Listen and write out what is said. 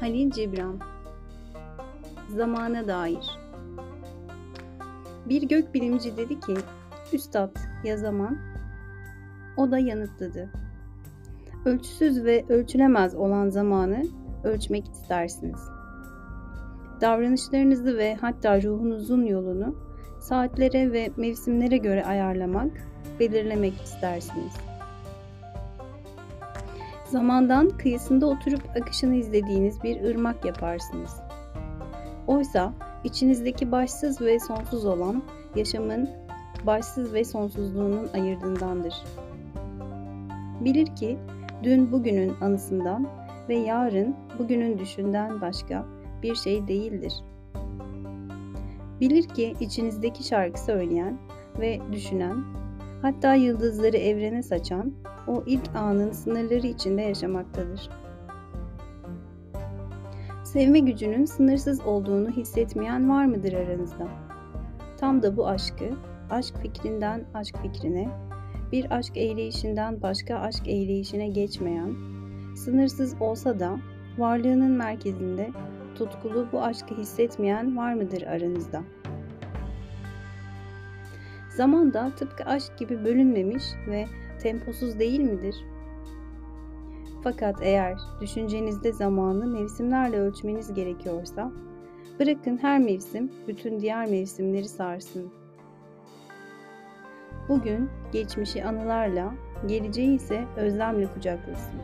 Halil Cibran Zamana dair Bir gökbilimci dedi ki, Üstad ya zaman? O da yanıtladı. Ölçüsüz ve ölçülemez olan zamanı ölçmek istersiniz. Davranışlarınızı ve hatta ruhunuzun yolunu saatlere ve mevsimlere göre ayarlamak, belirlemek istersiniz. Zamandan kıyısında oturup akışını izlediğiniz bir ırmak yaparsınız. Oysa içinizdeki başsız ve sonsuz olan yaşamın başsız ve sonsuzluğunun ayırdığındandır. Bilir ki dün bugünün anısından ve yarın bugünün düşünden başka bir şey değildir. Bilir ki içinizdeki şarkı söyleyen ve düşünen, hatta yıldızları evrene saçan o ilk anın sınırları içinde yaşamaktadır. Sevme gücünün sınırsız olduğunu hissetmeyen var mıdır aranızda? Tam da bu aşkı, aşk fikrinden aşk fikrine, bir aşk eğleyişinden başka aşk eğleyişine geçmeyen, sınırsız olsa da varlığının merkezinde tutkulu bu aşkı hissetmeyen var mıdır aranızda? Zaman da tıpkı aşk gibi bölünmemiş ve temposuz değil midir? Fakat eğer düşüncenizde zamanı mevsimlerle ölçmeniz gerekiyorsa, bırakın her mevsim bütün diğer mevsimleri sarsın. Bugün geçmişi anılarla, geleceği ise özlemle kucaklasın.